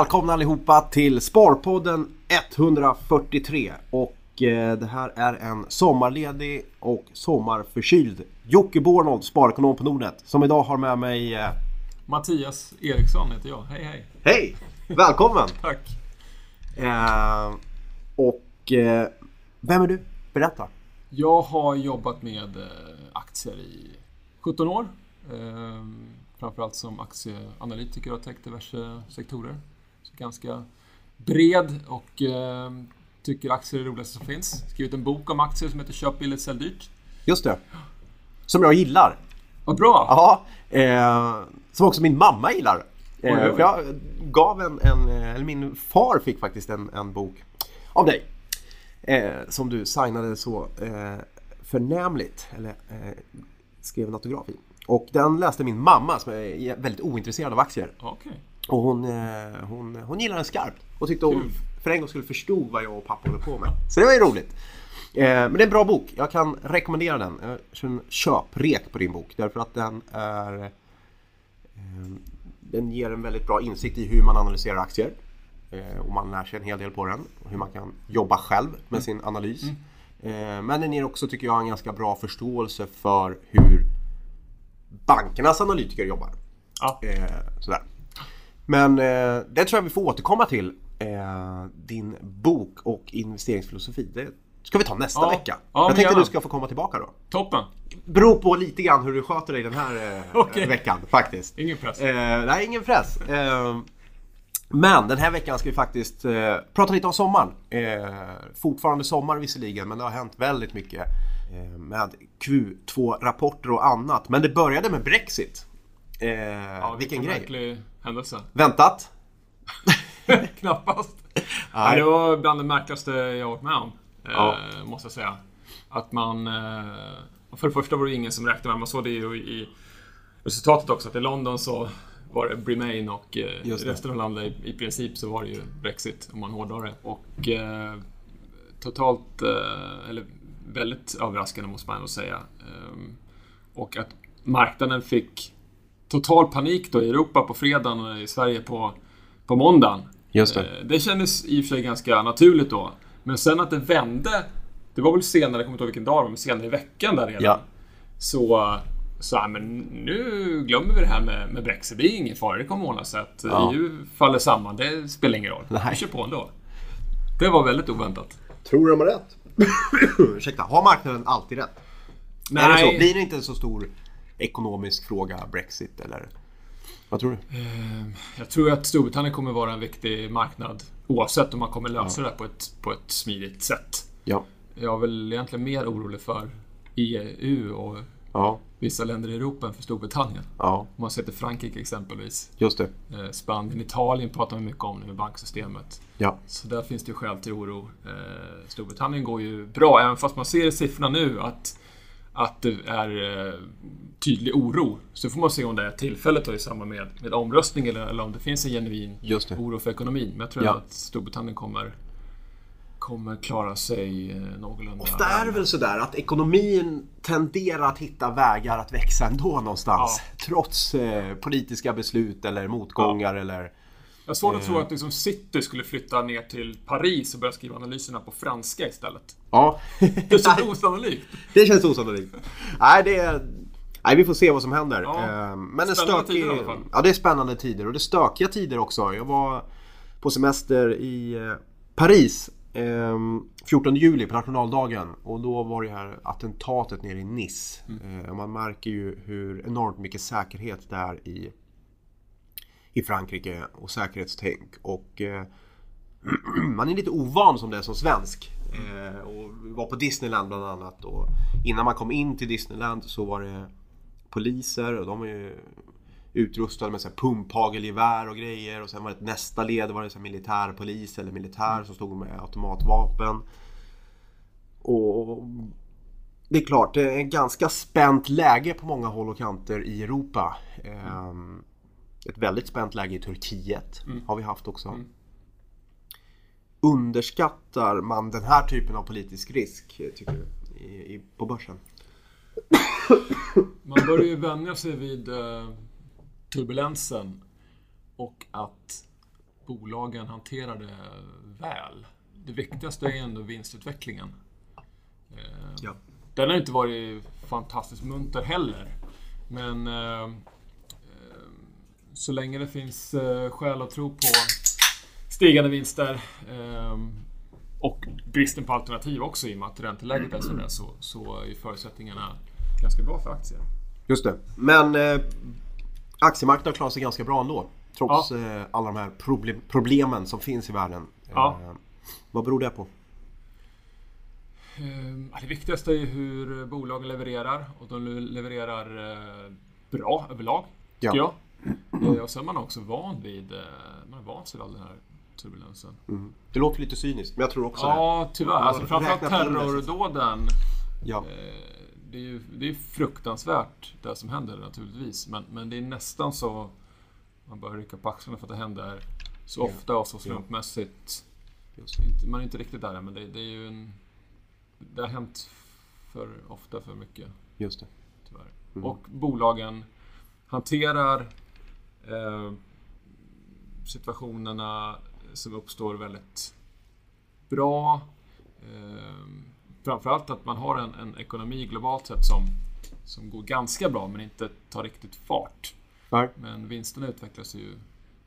Välkomna allihopa till Sparpodden 143 och eh, det här är en sommarledig och sommarförkyld Jocke Bornold, sparekonom på Nordnet som idag har med mig eh, Mattias Eriksson heter jag. Hej hej! Hej! Välkommen! Tack! Eh, och eh, vem är du? Berätta! Jag har jobbat med aktier i 17 år. Eh, framförallt som aktieanalytiker och täckt diverse sektorer. Ganska bred och eh, tycker aktier är det roligaste som finns. Skrivit en bok om aktier som heter Köp billigt, sälj dyrt. Just det! Som jag gillar! Vad bra! Ja, eh, som också min mamma gillar. Eh, för jag gav en, en, eller min far fick faktiskt en, en bok av dig. Eh, som du signade så eh, förnämligt, eller eh, skrev en autograf i. Och den läste min mamma som är väldigt ointresserad av aktier. Okej. Och hon, eh, hon, hon gillade den skarpt och tyckte hon för en gång skulle förstå vad jag och pappa håller på med. Så det var ju roligt. Eh, men det är en bra bok. Jag kan rekommendera den. Jag köprek på din bok därför att den är eh, Den ger en väldigt bra insikt i hur man analyserar aktier. Eh, och man lär sig en hel del på den. Hur man kan jobba själv med sin analys. Eh, men den ger också, tycker jag, en ganska bra förståelse för hur bankernas analytiker jobbar. Ja. Sådär. Men eh, det tror jag vi får återkomma till. Eh, din bok och investeringsfilosofi. Det ska vi ta nästa Ja. vecka. Ja, jag tänkte gärna. du ska få komma tillbaka då. Toppen! Beror på lite grann hur du sköter dig den här eh, Okej. veckan faktiskt. Ingen press. Eh, nej, ingen press. Eh, men den här veckan ska vi faktiskt eh, prata lite om sommaren. Eh, fortfarande sommar visserligen, men det har hänt väldigt mycket med Q2-rapporter och annat. Men det började med Brexit. Eh, Ja, vilken grej. märklig händelse. Väntat? Knappast. Nej. det var bland det märkligaste jag varit med om. Ja. Eh, måste jag säga. Att man... Eh, för det första var det ingen som räknade med, man såg det ju i resultatet också, att i London så var det Remain och eh, resten av landet i, i princip så var det ju Brexit, om man hårdrar det. Och eh, totalt, eh, eller väldigt överraskande måste man ändå säga. Ehm, och att marknaden fick total panik då i Europa på fredagen och i Sverige på, på måndagen. Just det. Eh, Det kändes i och för sig ganska naturligt då. Men sen att det vände, det var väl senare, jag kommer inte ihåg vilken dag det var, men senare i veckan där redan. Ja. Så, så ja, men nu glömmer vi det här med, med Brexit. Det är ingen fara, det kommer ordna sig. Att Ja. EU faller samman, det spelar ingen roll. Nej. Vi kör på ändå. Det var väldigt oväntat. Tror du de har rätt? Ursäkta, har marknaden alltid rätt? Är det så? Blir det inte en så stor ekonomisk fråga, Brexit eller? Vad tror du? Eh, Jag tror att Storbritannien kommer vara en viktig marknad oavsett om man kommer lösa det här på ett, på ett smidigt sätt. Ja. Jag är väl egentligen mer orolig för EU och Ja. vissa länder i Europa än för Storbritannien. Ja. Om man ser till Frankrike exempelvis. Just det. Eh, Spanien, Italien pratar man mycket om nu med banksystemet. Ja. Så där finns det ju skäl till oro. Eh, Storbritannien går ju bra, även fast man ser i siffrorna nu att, att det är eh, tydlig oro. Så får man se om det är tillfället då i samband med, med omröstning eller, eller om det finns en genuin oro för ekonomin. Men jag tror Ja. att Storbritannien kommer, kommer klara sig eh, någorlunda Ofta är det väl sådär att ekonomin tenderar att hitta vägar att växa ändå någonstans. Trots eh, politiska beslut eller motgångar eller... Jag har svårt att tro Eh. att liksom City skulle flytta ner till Paris och börja skriva analyserna på franska istället. Ja. Det känns osannolikt. det känns osannolikt. Nej, det är... Nej, vi får se vad som händer. Ja. Eh, Men en stökig... tider i alla fall. Ja, det är spännande tider och det är stökiga tider också. Jag var på semester i eh, Paris eh, 14 juli på nationaldagen och då var det här attentatet nere i Nice. Mm. Man märker ju hur enormt mycket säkerhet det är i, i Frankrike och säkerhetstänk. Och eh, man är lite ovan som det är som svensk. Eh, och vi var på Disneyland bland annat. Och innan man kom in till Disneyland så var det poliser och de är ju utrustade med pumphagelgevär och grejer. Och sen var det nästa led var det så här militärpolis eller militär som stod med automatvapen. Och det är klart, det är ett ganska spänt läge på många håll och kanter i Europa. Ehm, ett väldigt spänt läge i Turkiet har vi haft också. Underskattar man den här typen av politisk risk, tycker du, i, i, på börsen? Man börjar ju vänja sig vid eh, turbulensen. och att bolagen hanterar det väl. Det viktigaste är ändå vinstutvecklingen. Eh, Ja. Den har inte varit fantastiskt munter heller. Men eh, så länge det finns eh, skäl att tro på stigande vinster eh, och bristen på alternativ också i och med att ränteläget är sådär så, så är förutsättningarna ganska bra för aktier. Just det. Men eh, aktiemarknaden klarar sig ganska bra ändå. Trots eh, alla de här problem, problemen som finns i världen. Ja. Eh, vad beror det på? Eh, Det viktigaste är hur bolagen levererar och de levererar eh, bra överlag, tycker Ja. jag. Och sen är man också van vid, eh, man är van vid all den här turbulensen. Mm. Det låter lite cyniskt, men jag tror också det. Ja, tyvärr. Alltså, framförallt det, så terrordåden. Ja. Eh, Det är ju det är fruktansvärt det som händer naturligtvis. Men, men det är nästan så man börjar rycka på axlarna för att det händer så Ja. ofta och så slumpmässigt. Det. Inte- Man är inte riktigt där än, men det, det är ju en... Det har hänt för ofta för mycket, Just det. tyvärr. Mm. Och bolagen hanterar situationerna som uppstår väldigt bra. Eh, framförallt att man har en, en ekonomi globalt sett som, som går ganska bra men inte tar riktigt fart. Nej. Men vinsterna utvecklas ju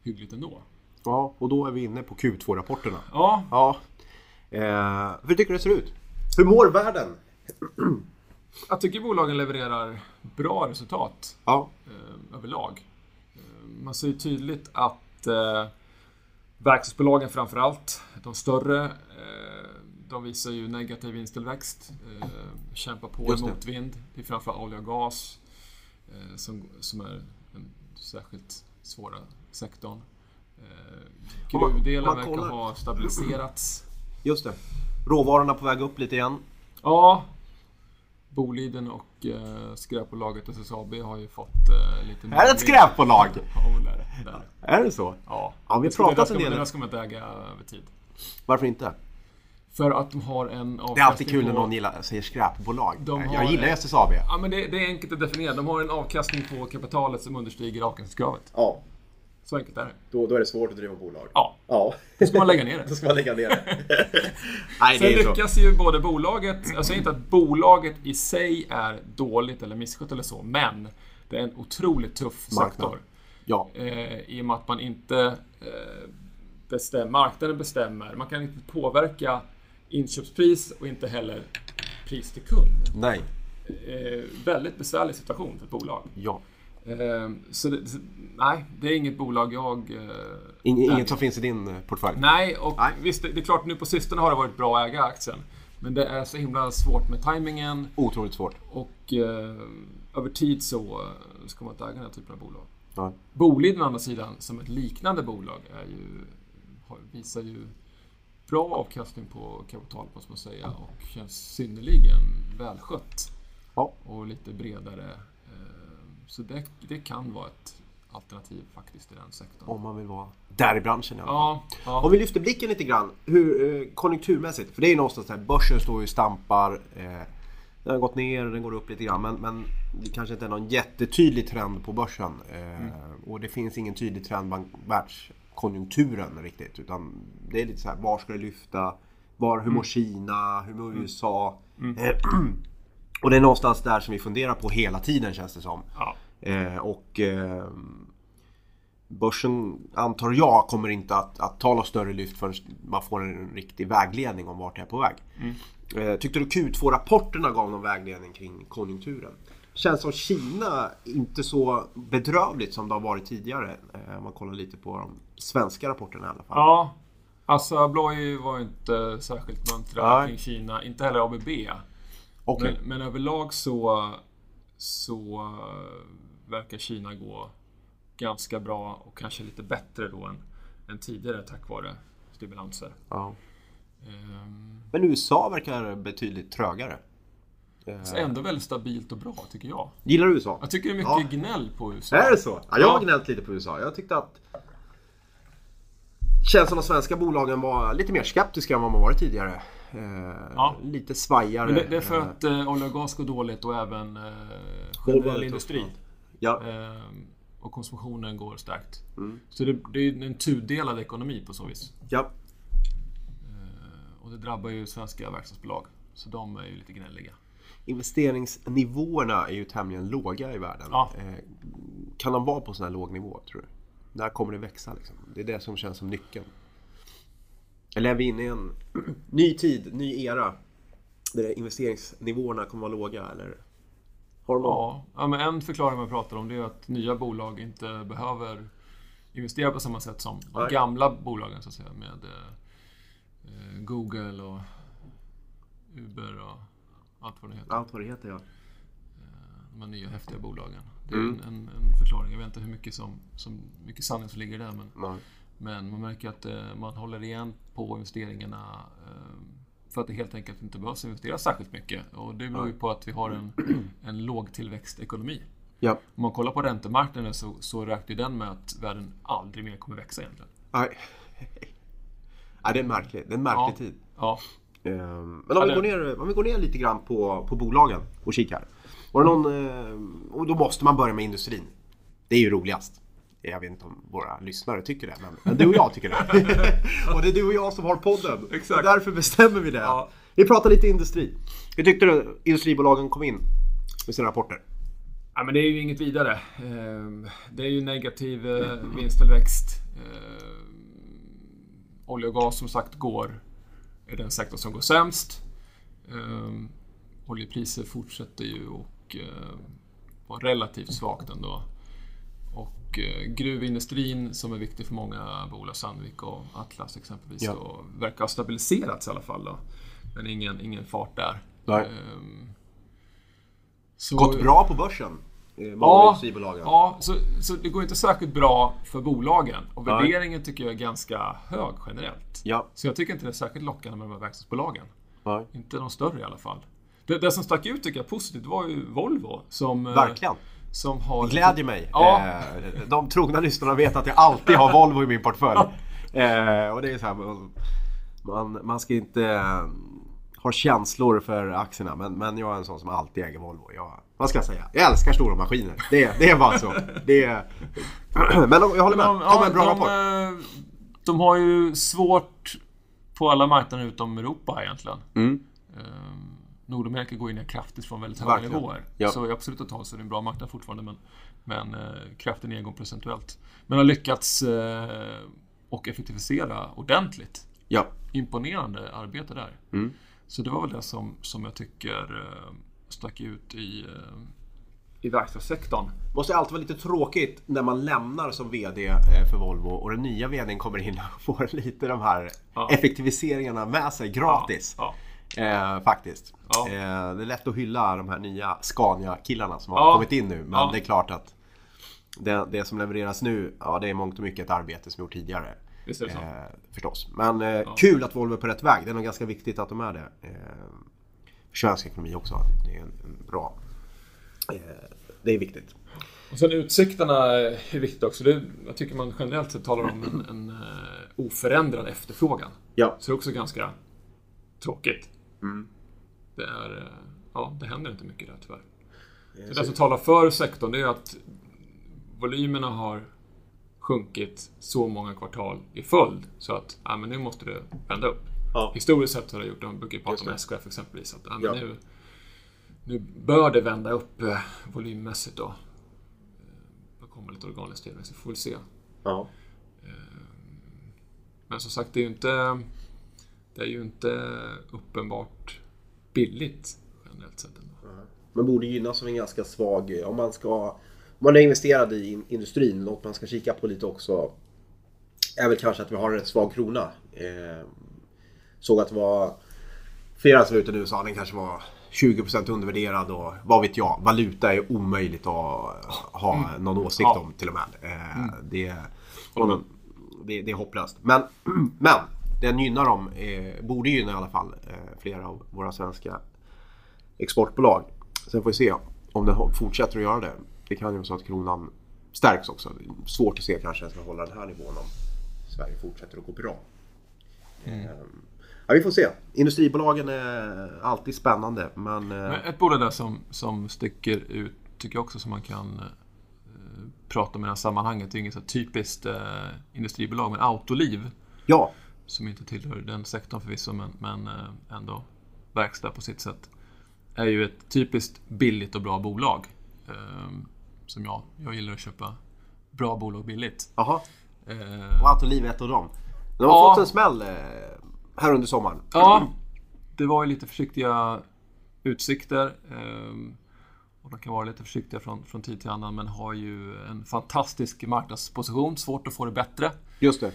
hyggligt ändå. Ja, och då är vi inne på Q2-rapporterna. Ja, Ja. Eh, hur tycker du det ser ut? Hur mår världen? jag tycker bolagen levererar bra resultat. Ja. eh, överlag. Man ser ju tydligt att eh, verkstadsbolagen framförallt, de större, eh, de visar ju negativ vinsttillväxt. Eh, kämpar på i Just det. motvind. Det är framförallt olja och gas eh, som, som är den särskilt svåra sektorn. Eh, gruvdelen verkar ha stabiliserats. Just det. Råvarorna på väg upp lite igen. Ja, Boliden och eh, skräpbolaget SSAB har ju fått eh, lite... Är det ett skräpbolag? Ja, det är det. det, är det. Så? Ja, Ja, vi pratat en del. Det där ska man inte äga över tid. Varför inte? För att de har en avkastning Det är alltid kul när på... någon gillar, säger skräpbolag. Jag gillar SSAB. Ja, men det, det är enkelt att definiera. De har en avkastning på kapitalet som understiger avkastningskravet. Ja, Så enkelt är det. då, då är det svårt att driva bolag. Ja, Ja. då ska man lägga ner Då det. ska man lägga ner det. Nej, Sen det är så. lyckas ju både bolaget, jag säger inte att bolaget i sig är dåligt eller misskött eller så, men det är en otroligt tuff Marknad. sektor. Ja, Eh, I och med att man inte eh, bestämmer, marknaden bestämmer. Man kan inte påverka inköpspris och inte heller pris till kund. nej, Eh, väldigt besvärlig situation för ett bolag. ja. Eh, så det, nej, det är inget bolag jag... Eh, Ing, äger. inget som finns i din eh, portfölj? Nej, och Nej. visst, det, det är klart nu på sistone har det varit bra att äga aktien. Men det är så himla svårt med tajmingen Otroligt svårt. och eh, över tid så eh, ska man inte äga den här typen av bolag. Ja. Boliden å andra sidan, som ett liknande bolag, är ju, har, visar ju bra avkastning på kapital, måste man säga, och känns synnerligen välskött. Ja. Och lite bredare. Så det, det kan vara ett alternativ faktiskt i den sektorn. Om man vill vara där i branschen i alla fall. Ja, ja. Om vi lyfter blicken lite grann, hur, eh, konjunkturmässigt. För det är ju någonstans där, börsen står ju och stampar. Eh, den har gått ner och den går upp lite grann. Men, men det kanske inte är någon jättetydlig trend på börsen. Eh, Och det finns ingen tydlig trend bland världskonjunkturen riktigt. Utan det är lite så här, var ska det lyfta? Var, hur mår Kina? Hur mår USA? Eh, och det är någonstans där som vi funderar på hela tiden känns det som. ja. Eh, och eh, Börsen antar jag kommer inte att, att ta något större lyft förrän man får en riktig vägledning om vart det är på väg. Eh, tyckte du Q2-rapporterna gav någon vägledning kring konjunkturen? Känns som Kina inte så bedrövligt som det har varit tidigare. Eh, om man kollar lite på de svenska rapporterna i alla fall. Ja, alltså Abloy var ju inte särskilt muntra kring Kina, inte heller ABB. Okej. Men, men överlag så, så verkar Kina gå ganska bra och kanske lite bättre då än, än tidigare tack vare stimulanser. Ja. Ehm, Men USA verkar betydligt trögare. Så ändå väldigt stabilt och bra tycker jag. Gillar du USA? Jag tycker det är Ja. mycket gnäll på USA. Är det så? Ja, jag Ja. har gnällt lite på USA. Jag tyckte att känns som de svenska bolagen var lite mer skeptiska än vad man varit tidigare. Eh, Ja. Lite svajigare. Men det, det är för Eh, att eh, olja och gas går dåligt och även eh, generell industri. Ja, Ehm, och konsumtionen går starkt. Mm. Så det, det är en tudelad ekonomi på så vis. Ja. Och det drabbar ju svenska verkstadsbolag. Så de är ju lite gnälliga. Investeringsnivåerna är ju tämligen låga i världen. Ja. Eh, Kan de vara på sån här låg nivå, tror du? När kommer det växa? Liksom? Det är det som känns som nyckeln. Eller är vi inne i en ny tid, ny era? Där investeringsnivåerna kommer vara låga, eller? Har någon? Ja, ja men en förklaring man pratar om det är att nya bolag inte behöver investera på samma sätt som de gamla bolagen så att säga med eh, Google och Uber och allt vad det heter. Allt vad det heter, ja. De här nya häftiga bolagen. Det är Mm. en, en, en förklaring. Jag vet inte hur mycket, som, som, mycket sanning som ligger där. Men, Nej. Men man märker att eh, man håller igen på investeringarna eh, för att det helt enkelt inte behövs investera särskilt mycket. Och det beror ju på att vi har en, en lågtillväxtekonomi. Ja. Om man kollar på räntemarknaden så, så räknar den med att världen aldrig mer kommer växa egentligen. Nej. Ja, det är en märklig, det är en märklig Ja. tid. Ja, Ehm, Men om vi, går ner, om vi går ner lite grann på, på bolagen och kikar. Var det någon, eh, och då måste man börja med industrin. Det är ju roligast. Jag vet inte om våra lyssnare tycker det, men, men du och jag tycker det. och det är du och jag som har podden. Exakt. Och därför bestämmer vi det. Ja. Vi pratar lite industri. Hur tyckte du industribolagen kom in med sina rapporter? Ja, men det är ju inget vidare. Ehm, Det är ju negativ eh, vinsttillväxt. Ehm, Olja och gas som sagt går, är den sektor som går sämst. Ehm, Oljepriser fortsätter ju och eh, vara relativt svagt ändå. Och eh, gruvindustrin som är viktig för många bolag, Sandvik och Atlas exempelvis, Ja. och verkar ha stabiliserats i alla fall. Då. Men ingen, ingen fart där. Nej. Ehm, så- Gått bra på börsen? eh, Ja, ja så, så det går inte särskilt bra för bolagen. Och Nej. värderingen tycker jag är ganska hög generellt. Ja. Så jag tycker inte det är särskilt lockande med de här verkstadsbolagen. Nej. Inte de större i alla fall. Det, det som stack ut tycker jag positivt var ju Volvo. Som, eh, Verkligen. Som har... Det glädjer mig. Ja. Eh, De trogna lyssnarna vet att jag alltid har Volvo i min portfölj. Eh, Och det är så här, man, man ska inte eh, ha känslor för aktierna men, men jag är en sån som alltid äger Volvo. Jag, vad ska jag säga? Jag älskar stora maskiner. Det, det är bara så. Det är... Men jag håller med. De, är en bra de, rapport. de har ju svårt på alla marknader utom Europa egentligen. Mm. Ehm, Nordamerika går ju ner kraftigt från väldigt höga nivåer. Ja. Så i absoluta tal så är det en bra marknad fortfarande men, men eh, kraftig nedgång procentuellt. Men har lyckats eh, och effektivisera ordentligt. Ja. Imponerande arbete där. Mm. Så det var väl det som, som jag tycker eh, stack ut i, eh, i verkstadssektorn. måste alltid vara lite tråkigt när man lämnar som VD eh, för Volvo och den nya VDn kommer in och får lite de här Ja. effektiviseringarna med sig gratis. Ja, Eh, faktiskt. Ja. Eh, det är lätt att hylla de här nya Scania-killarna som har Ja. kommit in nu. Men Ja. det är klart att det, det som levereras nu, ja det är mångt och mycket ett arbete som gjort tidigare. visst är det så. Eh, förstås. Men eh, kul att Volvo är på rätt väg. Det är nog ganska viktigt att de är det. Eh, för svensk ekonomi också. Det är en, en bra... Eh, det är viktigt. Och sen utsikterna är viktigt också. Det, jag tycker man generellt sett talar om en, en eh, oförändrad efterfrågan. Ja. Så det är också ganska tråkigt. Mm. Det är... eh, Ja, det händer inte mycket där tyvärr. Eh, Så det som talar för sektorn det är att volymerna har sjunkit så många kvartal i följd så att ja, men nu måste det vända upp. Ja. Historiskt sett har det gjort, de brukar ju prata om det. SKF exempelvis, att ja, men nu, nu bör det vända upp eh, volymmässigt då. Eh, Det kommer lite organisk tillväxt, vi får väl se. Ja. Men som sagt, det är ju inte, det är ju inte uppenbart billigt generellt sett ändå. Man borde gynnas av en ganska svag... Om man ska... Om man är investerad i in- industrin, något man ska kika på lite också är väl kanske att vi har en rätt svag krona. Eh, såg att det var flera som var ute nu och sa att den kanske var 20% undervärderad och vad vet jag. Valuta är omöjligt att ha någon åsikt Ja. om till och med. Eh, det, och någon, det, det är hopplöst. Men, men den gynnar dem, eh, borde gynna i alla fall eh, flera av våra svenska exportbolag. Sen får vi se om den fortsätter att göra det. Det kan ju vara så att kronan stärks också. Svårt att se kanske att den ska hålla den här nivån om Sverige fortsätter att gå bra. Mm. Ehm, Ja, vi får se. Industribolagen är alltid spännande men... eh, Men ett bolag där som, som sticker ut, tycker jag också, som man kan eh, prata om i det här sammanhanget. Det är inget så typiskt eh, industribolag, men Autoliv, Ja, som inte tillhör den sektorn förvisso, men, men eh, ändå verkstad på sitt sätt, är ju ett typiskt billigt och bra bolag. Eh, som jag, jag gillar att köpa bra bolag billigt. jaha. Eh, Och Autoliv är ett av dem. De har Ja. fått en smäll eh, här under sommaren. Ja, det var ju lite försiktiga utsikter. ehm, Och de kan vara lite försiktiga från, från tid till annan men har ju en fantastisk marknadsposition. Svårt att få det bättre. Just det.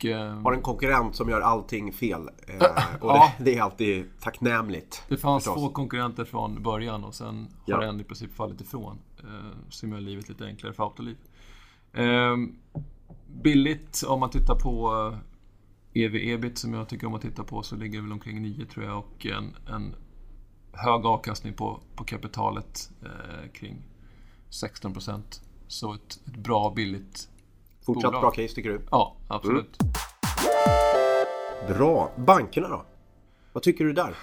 Ehm, Har en konkurrent som gör allting fel. Eh, och Ja. det, det är alltid tacknämligt. det fanns förstås. få konkurrenter från början och sen Ja. har en i princip fallit ifrån. Eh, som gör livet lite enklare för Autoliv. Ehm, billigt om man tittar på eh, EV-EBIT som jag tycker om att titta på så ligger det väl omkring 9 tror jag och en, en hög avkastning på, på kapitalet eh, kring 16 procent. Så ett, ett bra billigt Fortsatt bolag. bra case tycker du? Ja, absolut. Bra. Bankerna då? Vad tycker du där?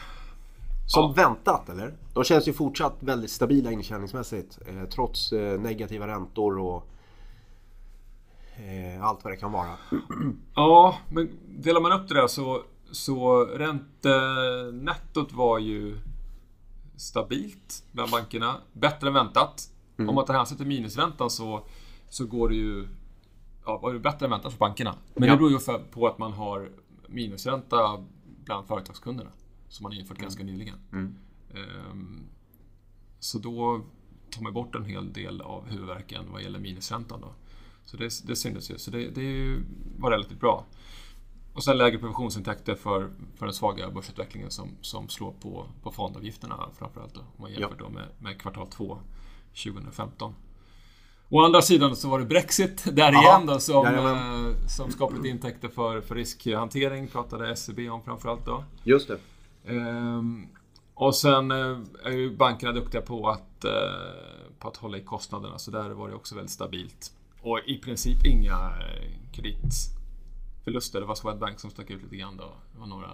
Som Ja. väntat eller? De känns ju fortsatt väldigt stabila intjäningsmässigt. Eh, trots eh, negativa räntor och eh, allt vad det kan vara. Ja, men delar man upp det där så, så räntenettot var ju stabilt bland bankerna. Bättre än väntat. Om man tar hänsyn till minusräntan så, så går det ju ja, var det bättre än väntat för bankerna. Men Ja. det beror ju för, på att man har minusränta bland företagskunderna. Som man infört ganska nyligen. Ehm, så då tar man bort en hel del av huvudvärken vad gäller minusräntan. Då. Så det, det syntes ju. Så det, det är var relativt bra. Och sen lägre provisionsintäkter för, för den svaga börsutvecklingen som, som slår på, på fondavgifterna framförallt. Då, om man jämför då med, med kvartal 2 2015. Å andra sidan så var det Brexit där Jaha. igen då som, Jajamän. eh, som skapade intäkter för, för riskhantering pratade SEB om framförallt då. Just det. Ehm, och sen eh, är ju bankerna duktiga på att, eh, på att hålla i kostnaderna så där var det också väldigt stabilt. Och i princip inga kreditförluster. Det var Swedbank som stack ut lite grann då. Det var några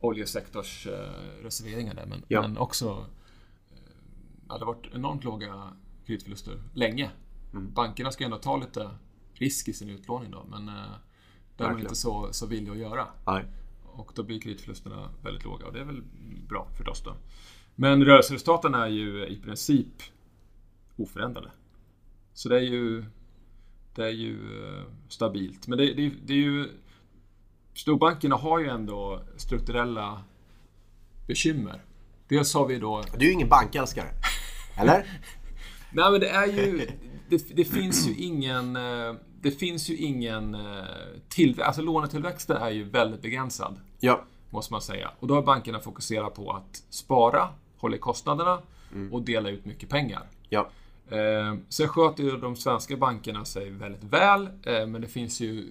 oljesektors eh, reserveringar där men, Ja. men också ja, det har varit enormt låga kreditförluster länge. Mm. Bankerna ska ändå ta lite risk i sin utlåning då men eh, det är man inte så, så villig att göra. Nej. Och då blir kreditförlusterna väldigt låga och det är väl bra förstås då. Men rörelseresultaten är ju i princip oförändrade. Så det är ju, det är ju eh, stabilt. Men det, det, det är ju... Storbankerna har ju ändå strukturella bekymmer. Dels har vi då... Du är ju ingen bankälskare. Eller? Nej men det är ju... Det, det finns ju ingen... eh, Det finns ju ingen... Till, alltså lånetillväxten är ju väldigt begränsad. Ja. måste man säga. Och då har bankerna fokuserat på att spara, hålla i kostnaderna och dela ut mycket pengar. Ja. Eh, sen sköter ju de svenska bankerna sig väldigt väl, eh, men det finns ju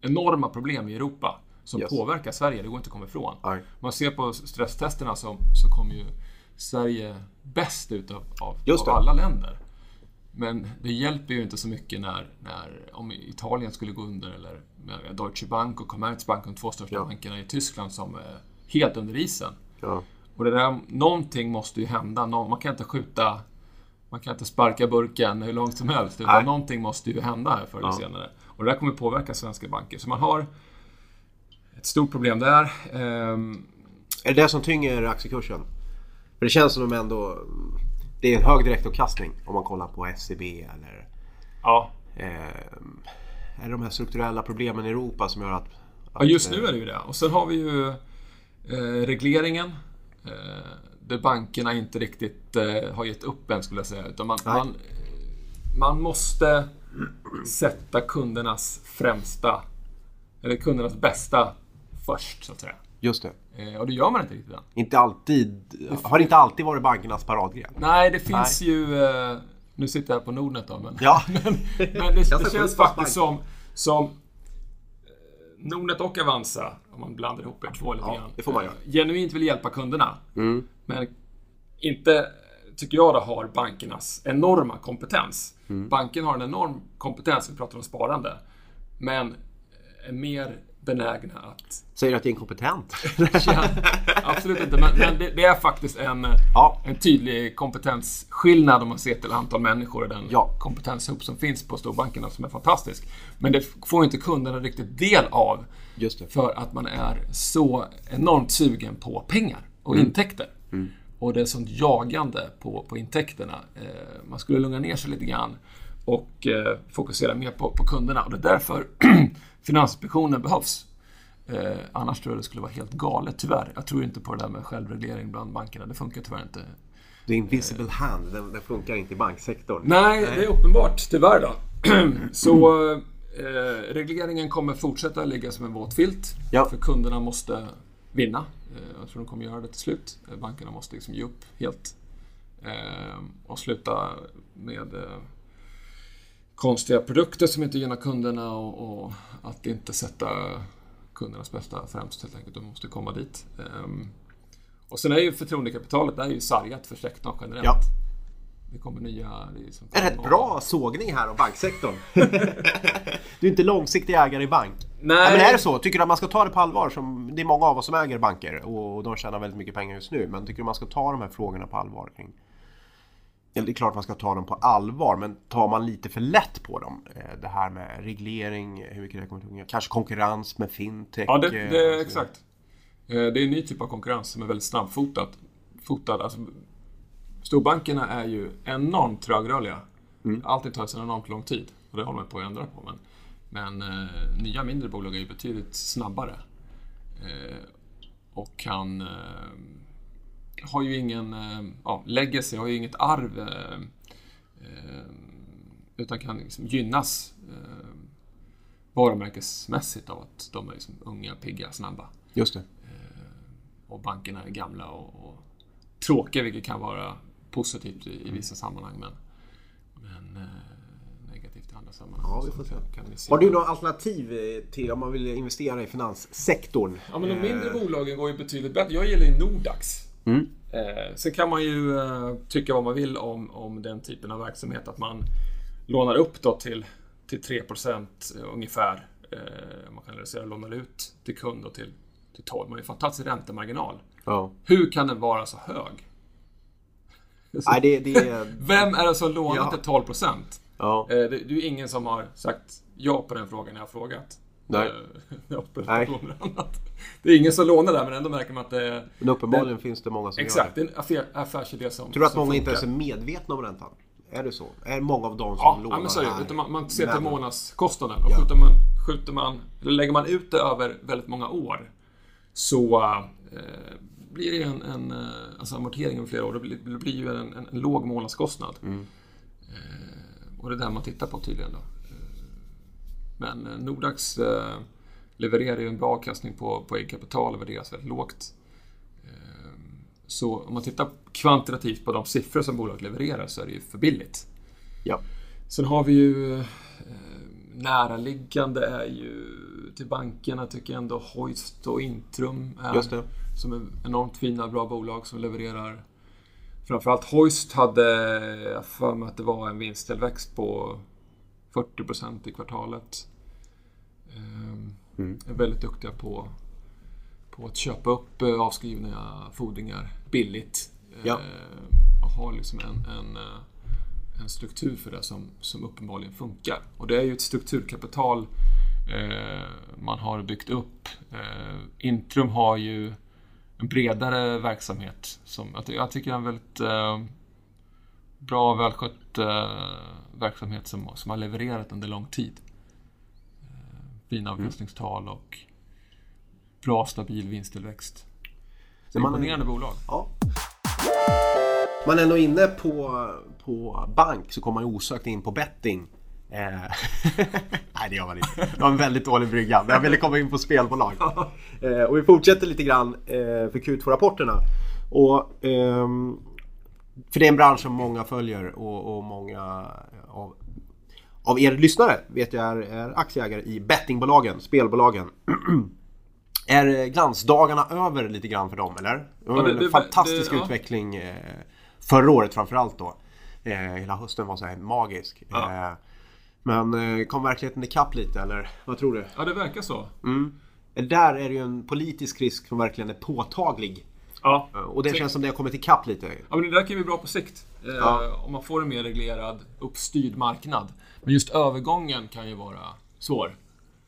enorma problem i Europa som Yes. påverkar Sverige, det går inte att komma ifrån. Om man ser på stresstesterna så, så kommer ju Sverige bäst ut av, av, av alla länder. Men det hjälper ju inte så mycket när, när om Italien skulle gå under eller Deutsche Bank och Commerzbank, de två största Ja. bankerna i Tyskland, som är helt under isen. Ja. Och det där, någonting måste ju hända. Man kan inte skjuta... Man kan inte sparka burken hur långt som helst. Utan Nej. någonting måste ju hända här förr eller Ja. senare. Och det där kommer påverka svenska banker. Så man har ett stort problem där. Ehm, Är det det som tynger aktiekursen? För det känns som de ändå... Det är en hög direktavkastning om man kollar på SEB eller... ja. Eh, är det de här strukturella problemen i Europa som gör att... ja, just nu är det ju det. Och sen har vi ju eh, regleringen. Eh, där bankerna inte riktigt eh, har gett upp än skulle jag säga. Utan man, man, man måste sätta kundernas främsta, eller kundernas bästa först så att säga. Just det. Eh, och det gör man inte riktigt än. Inte alltid... Har inte alltid varit bankernas paradgren. Nej, det finns ju... Eh, nu sitter jag på Nordnet då, men... Ja. men det, det känns faktiskt som, som eh, Nordnet och Avanza, om man blandar ihop er två lite Ja, grann. det får man eh, göra. Genuint vill hjälpa kunderna. Mm. Men inte, tycker jag, då, har bankernas enorma kompetens. Mm. Banken har en enorm kompetens, vi pratar om sparande. Men är mer benägna att... Säger du att jag är inkompetent? Ja, absolut inte, men, men det, det, är faktiskt en, ja. en tydlig kompetensskillnad om man ser till antal människor och den ja. kompetenshop som finns på storbankerna som är fantastisk. Men det får inte kunderna riktigt del av för att man är så enormt sugen på pengar och mm. intäkter. Mm. Och det är sånt jagande på, på intäkterna. Eh, man skulle lugna ner sig lite grann och eh, fokusera mer på, på kunderna. Och det är därför Finansinspektionen behövs. Eh, annars tror jag det skulle vara helt galet, tyvärr. Jag tror inte på det där med självreglering bland bankerna. Det funkar tyvärr inte. The invisible hand, den, den funkar inte i banksektorn. Nej, Nej, det är uppenbart, tyvärr då. Så eh, regleringen kommer fortsätta ligga som en våt filt. Ja. För kunderna måste vinna. Eh, jag tror de kommer göra det till slut. Eh, bankerna måste liksom ge upp helt. Eh, och sluta med eh, konstiga produkter som inte gynnar kunderna och, och, att inte sätta kundernas bästa främst helt enkelt. De måste komma dit. Um, och sen är ju förtroendekapitalet är ju sargat för sektorn generellt. Ja. Det kommer nya... Det är, som är det ett bra sågning här av banksektorn? du är inte långsiktig ägare i bank. Nej. Ja, men är det så? Tycker du att man ska ta det på allvar? Som, det är många av oss som äger banker och de tjänar väldigt mycket pengar just nu. Men tycker du man ska ta de här frågorna på allvar kring det är klart man ska ta dem på allvar, men tar man lite för lätt på dem? Eh, det här med reglering, hur mycket det kommer att Kanske konkurrens med fintech? Ja, det, det är exakt. Eh, det är en ny typ av konkurrens som är väldigt snabbfotad. Fotad, alltså, storbankerna är ju enormt trögrörliga. Mm. Alltid tar sig enormt lång tid och det håller man på att ändra på. Men, men eh, nya mindre bolag är ju betydligt snabbare. Eh, och kan eh, har ju ingen eh, ja, legacy, har ju inget arv eh, eh, utan kan liksom gynnas varumärkesmässigt av att de är liksom unga, pigga, snabba. Just det. Och bankerna är gamla och, och tråkiga, vilket kan vara positivt i, i vissa sammanhang. Men, men negativt i andra sammanhang. Ja, vi får se. se. Har du några alternativ till om man vill investera i finanssektorn? Ja, men de mindre bolagen går ju betydligt bättre. Jag gillar ju Nordax. Mm. Eh, sen kan man ju eh, tycka vad man vill om, om den typen av verksamhet. Att man lånar upp då till, till 3% ungefär. Eh, man kan realisera och låna ut till kund och till, till 12. Man har ju fantastisk räntemarginal. Ja. Hur kan den vara så hög? Nej, det, det... Vem är det som lånar ja. till 12 Ja. Eh, det, det är ingen som har sagt ja på den frågan jag har frågat. Nej. Eh, Nej. Det är ingen som lånar där men ändå märker man att det är... Men uppenbarligen det, finns det många som exakt, gör det. Exakt, det är en affärsidé som Tror du att många funkar. inte ens är medvetna om räntan? Är det så? Är många av dem som ja, lånar ja, men så är det. Man, man ser till månadskostnaden. Och ja. skjuter, man, skjuter man, lägger man ut det över väldigt många år så eh, blir det en, en eh, alltså amortering över flera år. Det blir, det blir ju en, en, en låg månadskostnad. Mm. Eh, och det är det man tittar på tydligen. Då. Men eh, Nordax eh, levererar ju en bra avkastning på, på eget kapital och värderas väldigt lågt. Eh, så om man tittar kvantitativt på de siffror som bolaget levererar så är det ju för billigt. Ja. Sen har vi ju näraliggande är ju till bankerna tycker jag ändå Hoist och Intrum är, som är enormt fina, bra bolag som levererar Framförallt Hoist hade, jag för mig att det var en vinsttillväxt på 40 procent i kvartalet. Ehm, mm. Är väldigt duktiga på, på att köpa upp eh, avskrivna fordringar billigt. Ja. Ehm, och har liksom en, en, eh, en struktur för det som, som uppenbarligen funkar. Och det är ju ett strukturkapital eh, man har byggt upp. Intrum har ju en bredare verksamhet. Som jag tycker är en väldigt bra, välskött eh, verksamhet som, som har levererat under lång tid. Eh, fina mm. avkastningstal och bra stabil vinsttillväxt. Så man imponerande är, bolag. Ja. Man är ändå inne på, på bank så kommer man osökt in på betting. Eh, nej det gör man inte. Det var en väldigt dålig brygga. Jag ville komma in på spelbolag. Eh, och vi fortsätter lite grann eh, för Q2-rapporterna. Och ehm, för det är en bransch som många följer och, och många av, av er lyssnare vet jag är, är aktieägare i bettingbolagen, spelbolagen. är glansdagarna över lite grann för dem eller? Det var en fantastisk det, utveckling ja. Eh, förra året framförallt då. Eh, hela hösten var så här magisk. Ja. Eh, men kom verkligheten ikapp lite eller vad tror du? Ja det verkar så. Mm. Där är det ju en politisk risk som verkligen är påtaglig. Ja. Och det känns som det har kommit ikapp lite. Ja, men det där kan ju bli bra på sikt. Eh, Ja. Om man får en mer reglerad, uppstyrd marknad. Men just övergången kan ju vara svår.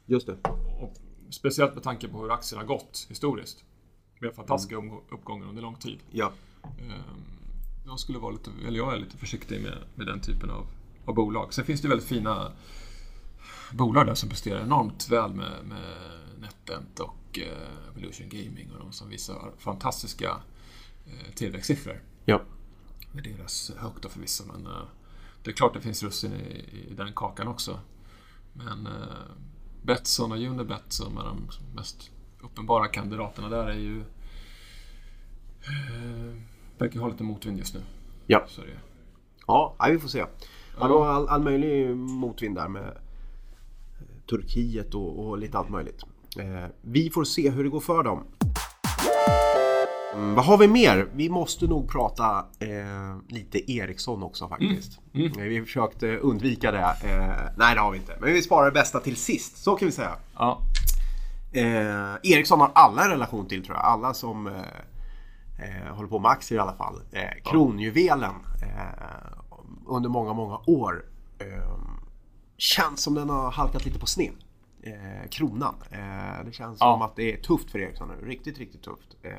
Just det. Och speciellt med tanke på hur aktien har gått historiskt. Med fantastiska omgå- uppgångar under lång tid. Ja. Ehm, Jag skulle vara lite, eller jag är lite försiktig med, med den typen av, av bolag. Sen finns det väldigt fina bolag där som presterar enormt väl med, med NetEnt och eh, Evolution Gaming och de som visar fantastiska eh, tillväxtsiffror. Ja. Med deras högt då förvisso, men eh, det är klart det finns russin i, i den kakan också. Men Betsson och Unibet som är de mest uppenbara kandidaterna där är ju... Eh, verkar ha lite motvind just nu. Ja. Så det, Ja, vi får se. Man har all, all möjlig motvind där med Turkiet och, och lite allt möjligt. Eh, vi får se hur det går för dem. Mm, vad har vi mer? Vi måste nog prata eh, lite Ericsson också faktiskt. Eh, Vi försökte undvika det. Eh, nej, det har vi inte. Men vi sparar det bästa till sist, så kan vi säga. ja. Eh, Ericsson har alla en relation till tror jag. Alla som eh, eh, håller på med aktier i alla fall. Eh, kronjuvelen under många, många år. Känns som den har halkat lite på sned. Eh, kronan. Eh, det känns Ja. som att det är tufft för Ericsson nu. Riktigt, riktigt tufft. Eh,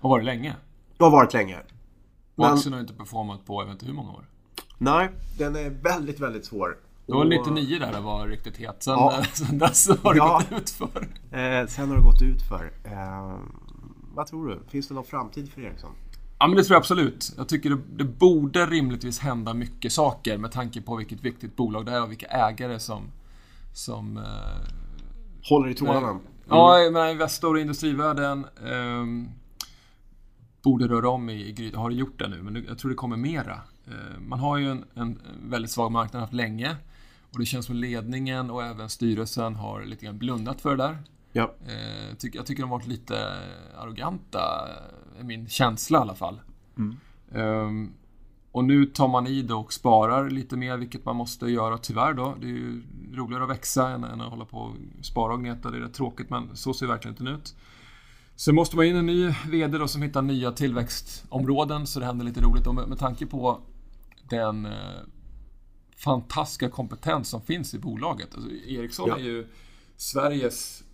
Har varit länge. det har varit länge. Men- aktien har inte performat på jag vet inte hur många år. Nej, den är väldigt, väldigt svår. Det var Och, 99 där det var riktigt het. Sen, Ja. sen dess har det Ja. gått ut för. Eh, sen har det gått ut för. Eh, vad tror du? Finns det någon framtid för Ericsson? Ja, men det tror jag absolut. Jag tycker det, det borde rimligtvis hända mycket saker med tanke på vilket viktigt bolag det är och vilka ägare som... som eh, Håller i trådarna? Nej. Ja, men Investor och industrivärlden ehm, borde röra om i, i grytan. Har det gjort det nu, men det- jag tror det kommer mera. Eh, man har ju en, en väldigt svag marknad haft länge. Och det känns som ledningen och även styrelsen har lite grann blundat för det där. Ja. Eh, jag tycker, jag tycker de har varit lite arroganta, är min känsla i alla fall. Ehm, och nu tar man i det och sparar lite mer, vilket man måste göra tyvärr då. Det är ju roligare att växa än, än att hålla på och spara och gneta. Det är rätt tråkigt, men så ser verkligen inte ut. Sen måste man in en ny VD då som hittar nya tillväxtområden så det händer lite roligt. Och med, med tanke på den eh, fantastiska kompetens som finns i bolaget. Alltså, Ericsson Ja. är ju Sveriges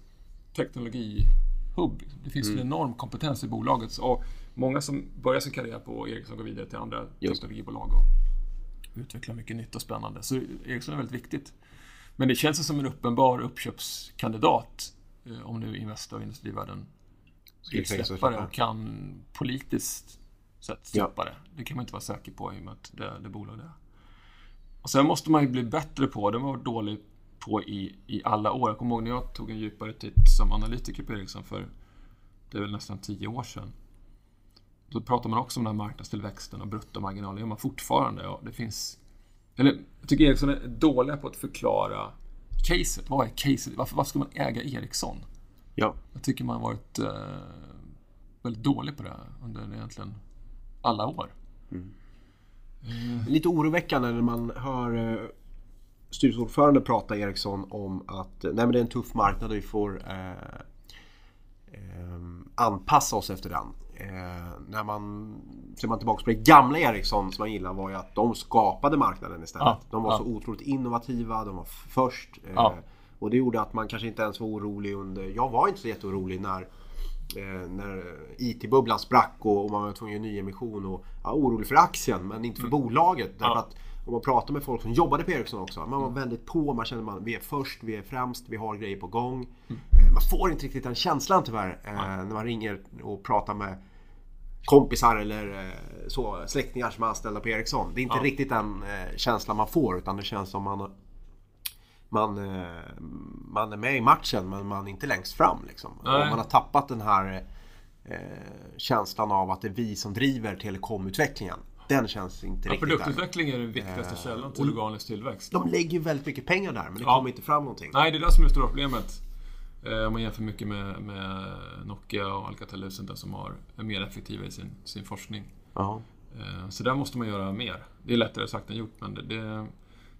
teknologihubb. Det finns en enorm kompetens i bolaget. Och många som börjar sin karriär på Ericsson går vidare till andra teknologibolag och utvecklar mycket nytt och spännande. Så Ericsson är väldigt viktigt. Men det känns som en uppenbar uppköpskandidat eh, om nu Investor och industrivärlden vill släppa det och kan politiskt sett släppa det. Det kan man inte vara säker på i och med att det, det bolag det är. Och sen måste man ju bli bättre på, det var dålig på i, i alla år. Jag kommer ihåg när jag tog en djupare titt som analytiker på Ericsson för det är väl nästan tio år sedan. Då pratar man också om den här marknadstillväxten och bruttomarginalen. Det gör man fortfarande. Och det finns... Eller, jag tycker Ericsson är dåliga på att förklara caset. Vad är caset? Varför, varför ska man äga Ericsson? Ja. Jag tycker man har varit eh, väldigt dålig på det under egentligen alla år. Lite oroväckande när man hör eh, styrelseordförande prata Ericsson om att eh, nej, men det är en tuff marknad och vi får eh, eh, anpassa oss efter den. Eh, när man ser man tillbaka på det gamla Ericsson som man gillar var ju att de skapade marknaden istället. Ja, de var ja. så otroligt innovativa, de var först. Eh, Ja. Och det gjorde att man kanske inte ens var orolig under, jag var inte så jätteorolig när eh, när IT-bubblan sprack och, och man var tvungen att göra nyemission och ja, orolig för aktien men inte för bolaget. Därför Mm. Att om man pratar med folk som jobbade på Ericsson också, man var väldigt på, man kände att vi är först, vi är främst, vi har grejer på gång. Mm. Eh, Man får inte riktigt den känslan tyvärr eh, när man ringer och pratar med kompisar eller eh, så, släktingar som är anställda på Ericsson. Det är inte Ja. riktigt den eh, känslan man får utan det känns som man man, eh, man är med i matchen men man är inte längst fram. Liksom. Man har tappat den här eh, känslan av att det är vi som driver telekomutvecklingen. Den känns inte Ja, riktigt där. produktutveckling är den viktigaste källan till organisk tillväxt. De lägger ju väldigt mycket pengar där men det Ja. kommer inte fram någonting. Nej, det är det som är det stora problemet. Eh, Om man jämför mycket med, med Nokia och Alcatel där som har, är mer effektiva i sin, sin forskning. Ja. Eh, Så där måste man göra mer. Det är lättare sagt än gjort, men det, det,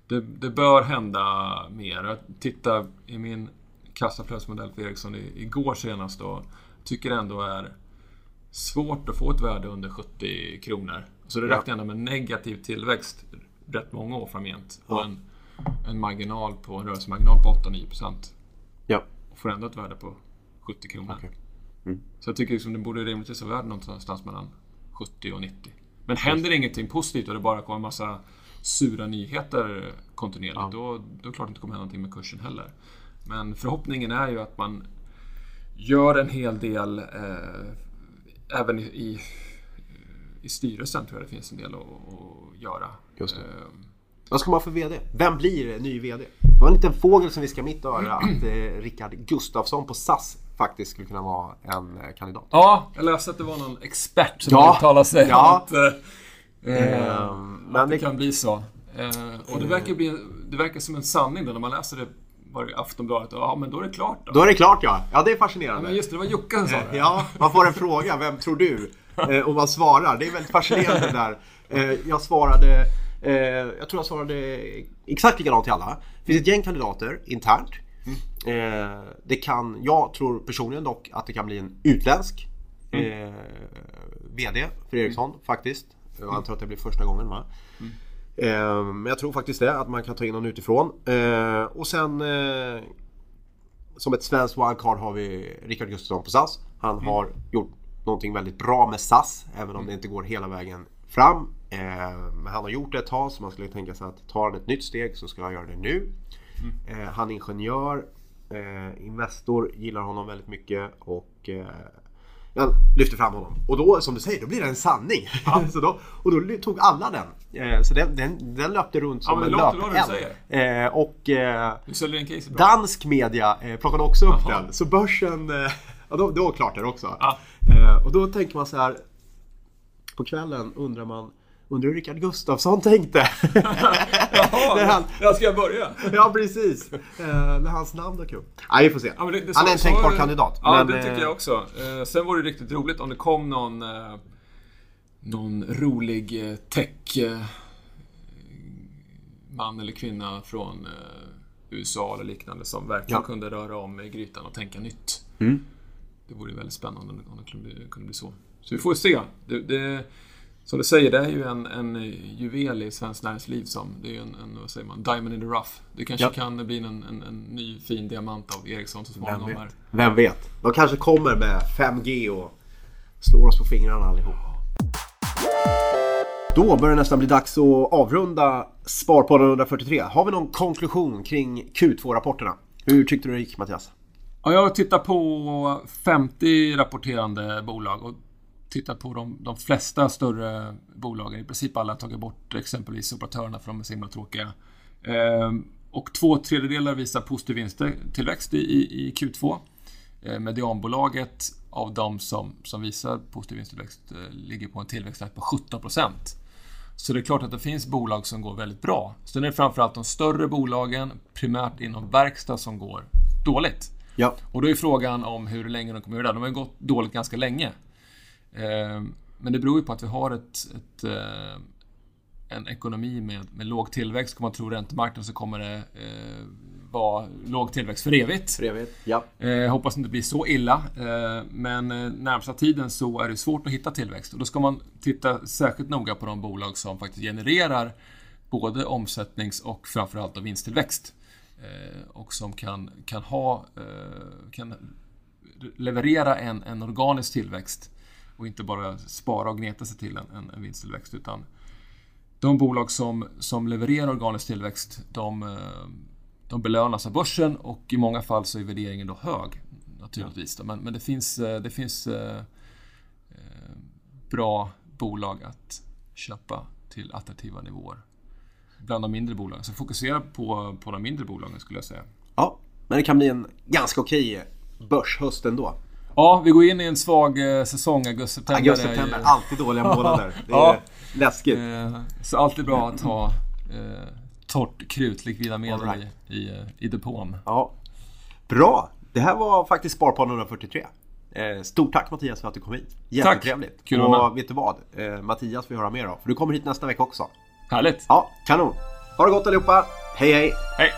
det, det bör hända mer. Jag tittar i min kassaflödesmodell för Ericsson igår senast och tycker ändå är svårt att få ett värde under 70 kronor. Så det räcker ändå med negativ tillväxt rätt många år framgent. Och en, en marginal på, en rörelsemarginal på 8-9%. Ja. Får ändå ett värde på 70 kronor. Okej. Mm. Så jag tycker liksom det borde rimligtvis vara värd någonstans mellan 70 och 90. Men händer ingenting positivt och det bara kommer en massa sura nyheter kontinuerligt, Ja. då, då är det klart det inte kommer hända någonting med kursen heller. Men förhoppningen är ju att man gör en hel del eh, även i, i, i styrelsen tror jag det finns en del att, att göra. Just det. Eh, Vad ska man för VD? Vem blir ny VD? Det var en liten fågel som viskade mitt öra att eh, Rickard Gustafsson på SAS faktiskt skulle kunna vara en eh, kandidat. Ja, jag läste att det var någon expert som Ja. uttalade sig Ja. att, eh, eh, Ehm, att men det det- kan bli så. Eh, och det verkar, bli, det verkar som en sanning då när man läser det var det Aftonbladet. Ja, men då är det klart då. Då är det klart ja. Ja, det är Ja, men fascinerande. just det, det var Jocke som sa det. Ja, man får en fråga. Vem tror du? Eh, och man svarar. Det är väldigt fascinerande där. Eh, jag svarade... Eh, jag tror jag svarade exakt likadant till alla. Det finns ett gäng kandidater internt. Eh, det kan, jag tror personligen dock att det kan bli en utländsk eh, VD för Ericsson faktiskt. Jag antar att det blir första gången va? Eh, Men jag tror faktiskt det, att man kan ta in någon utifrån. Eh, Och sen eh, som ett svenskt wildcard har vi Rickard Gustafsson på SAS. Han har gjort någonting väldigt bra med SAS, även om det inte går hela vägen fram. Eh, han har gjort det ett tag, så man skulle tänka sig att tar han ett nytt steg så ska han göra det nu. Eh, Han är ingenjör, eh, Investor gillar honom väldigt mycket och eh, jag lyfter fram honom. Och då, som du säger, då blir det en sanning. så då, och då tog alla den. Eh, Så den, den, den löpte runt som men en löpeld. Eh, Och eh. Dansk media eh, plockade också upp Jaha. den. Så börsen, eh, ja, då, då klart det också. Ja. Eh, och då tänker man så här. På kvällen undrar man, undrar hur Rickard Gustafsson tänkte? Jaha, han, jag ska jag börja? ja precis, eh, när hans namn dök upp. Nej vi får se. Ja, det- det- Han är en tänkbar kandidat. Ja, men, det eh, tycker jag också. Eh, sen vore det riktigt roligt om det kom någon, någon rolig tech man eller kvinna från USA eller liknande som verkligen Ja. kunde röra om i grytan och tänka nytt. Mm. Det vore väldigt spännande om det, om det kunde, bli, kunde bli så. Så vi får se. Det, det, som du säger, det är ju en, en juvel i svenskt näringsliv som, det är en, en, vad säger man, diamond in the rough. Det kanske Ja. kan bli en, en, en ny fin diamant av Ericsson så Vem småningom. här. vet? Vem vet? De kanske kommer med 5G och slår oss på fingrarna allihop. Då börjar det nästan bli dags att avrunda Sparpodden 143. Har vi någon konklusion kring Q2-rapporterna? Hur tyckte du det gick Mattias? Ja, jag har tittat på 50 rapporterande bolag och tittat på de, de flesta större bolagen. I princip alla har tagit bort exempelvis operatörerna för de är så himla tråkiga. Ehm, och två tredjedelar visar positiv vinsttillväxt i, i, i Q2. Ehm, medianbolaget av de som, som visar positiv vinsttillväxt eh, ligger på en tillväxttakt på 17% Så det är klart att det finns bolag som går väldigt bra. Sen är det framförallt de större bolagen, primärt inom verkstad, som går dåligt. Ja. Och då är frågan om hur länge de kommer göra det. De har ju gått dåligt ganska länge. Eh, Men det beror ju på att vi har ett, ett, eh, en ekonomi med, med låg tillväxt. Ska man tro räntemarknaden så kommer det eh, vara låg tillväxt för evigt. Trevligt. Ja. Eh, Jag hoppas inte det blir så illa. eh, Men närmsta tiden så är det svårt att hitta tillväxt. Och då ska man titta särskilt noga på de bolag som faktiskt genererar både omsättnings och framförallt av vinsttillväxt. Eh, Och som kan, kan, ha, kan leverera en, en organisk tillväxt och inte bara spara och gneta sig till en, en, en vinsttillväxt. Utan de bolag som, som levererar organisk tillväxt, de, eh, de belönas av börsen och i många fall så är värderingen då hög. Naturligtvis. då. Men, men det finns, eh, det finns eh, eh, bra bolag att köpa till attraktiva nivåer. Bland de mindre bolagen. Så fokusera på, på de mindre bolagen skulle jag säga. ja. Men det kan bli en ganska okej börshöst ändå. Ja, vi går in i en svag eh, säsong. Augusti-september Augusti, är ju- alltid dåliga månader. Det är Ja. läskigt. Eh, Så alltid bra att ha eh, torrt krut, likvida medel right. i, i, i depån. Ja. Bra! Det här var faktiskt Sparpodden 143. Eh, Stort tack Mattias för att du kom hit. Jättetrevligt. Kul att vara Och vet du vad? Eh, Mattias får höra mer av. För du kommer hit nästa vecka också. Härligt! Ja, kanon. Ha det gott allihopa. Hej hej! Hej!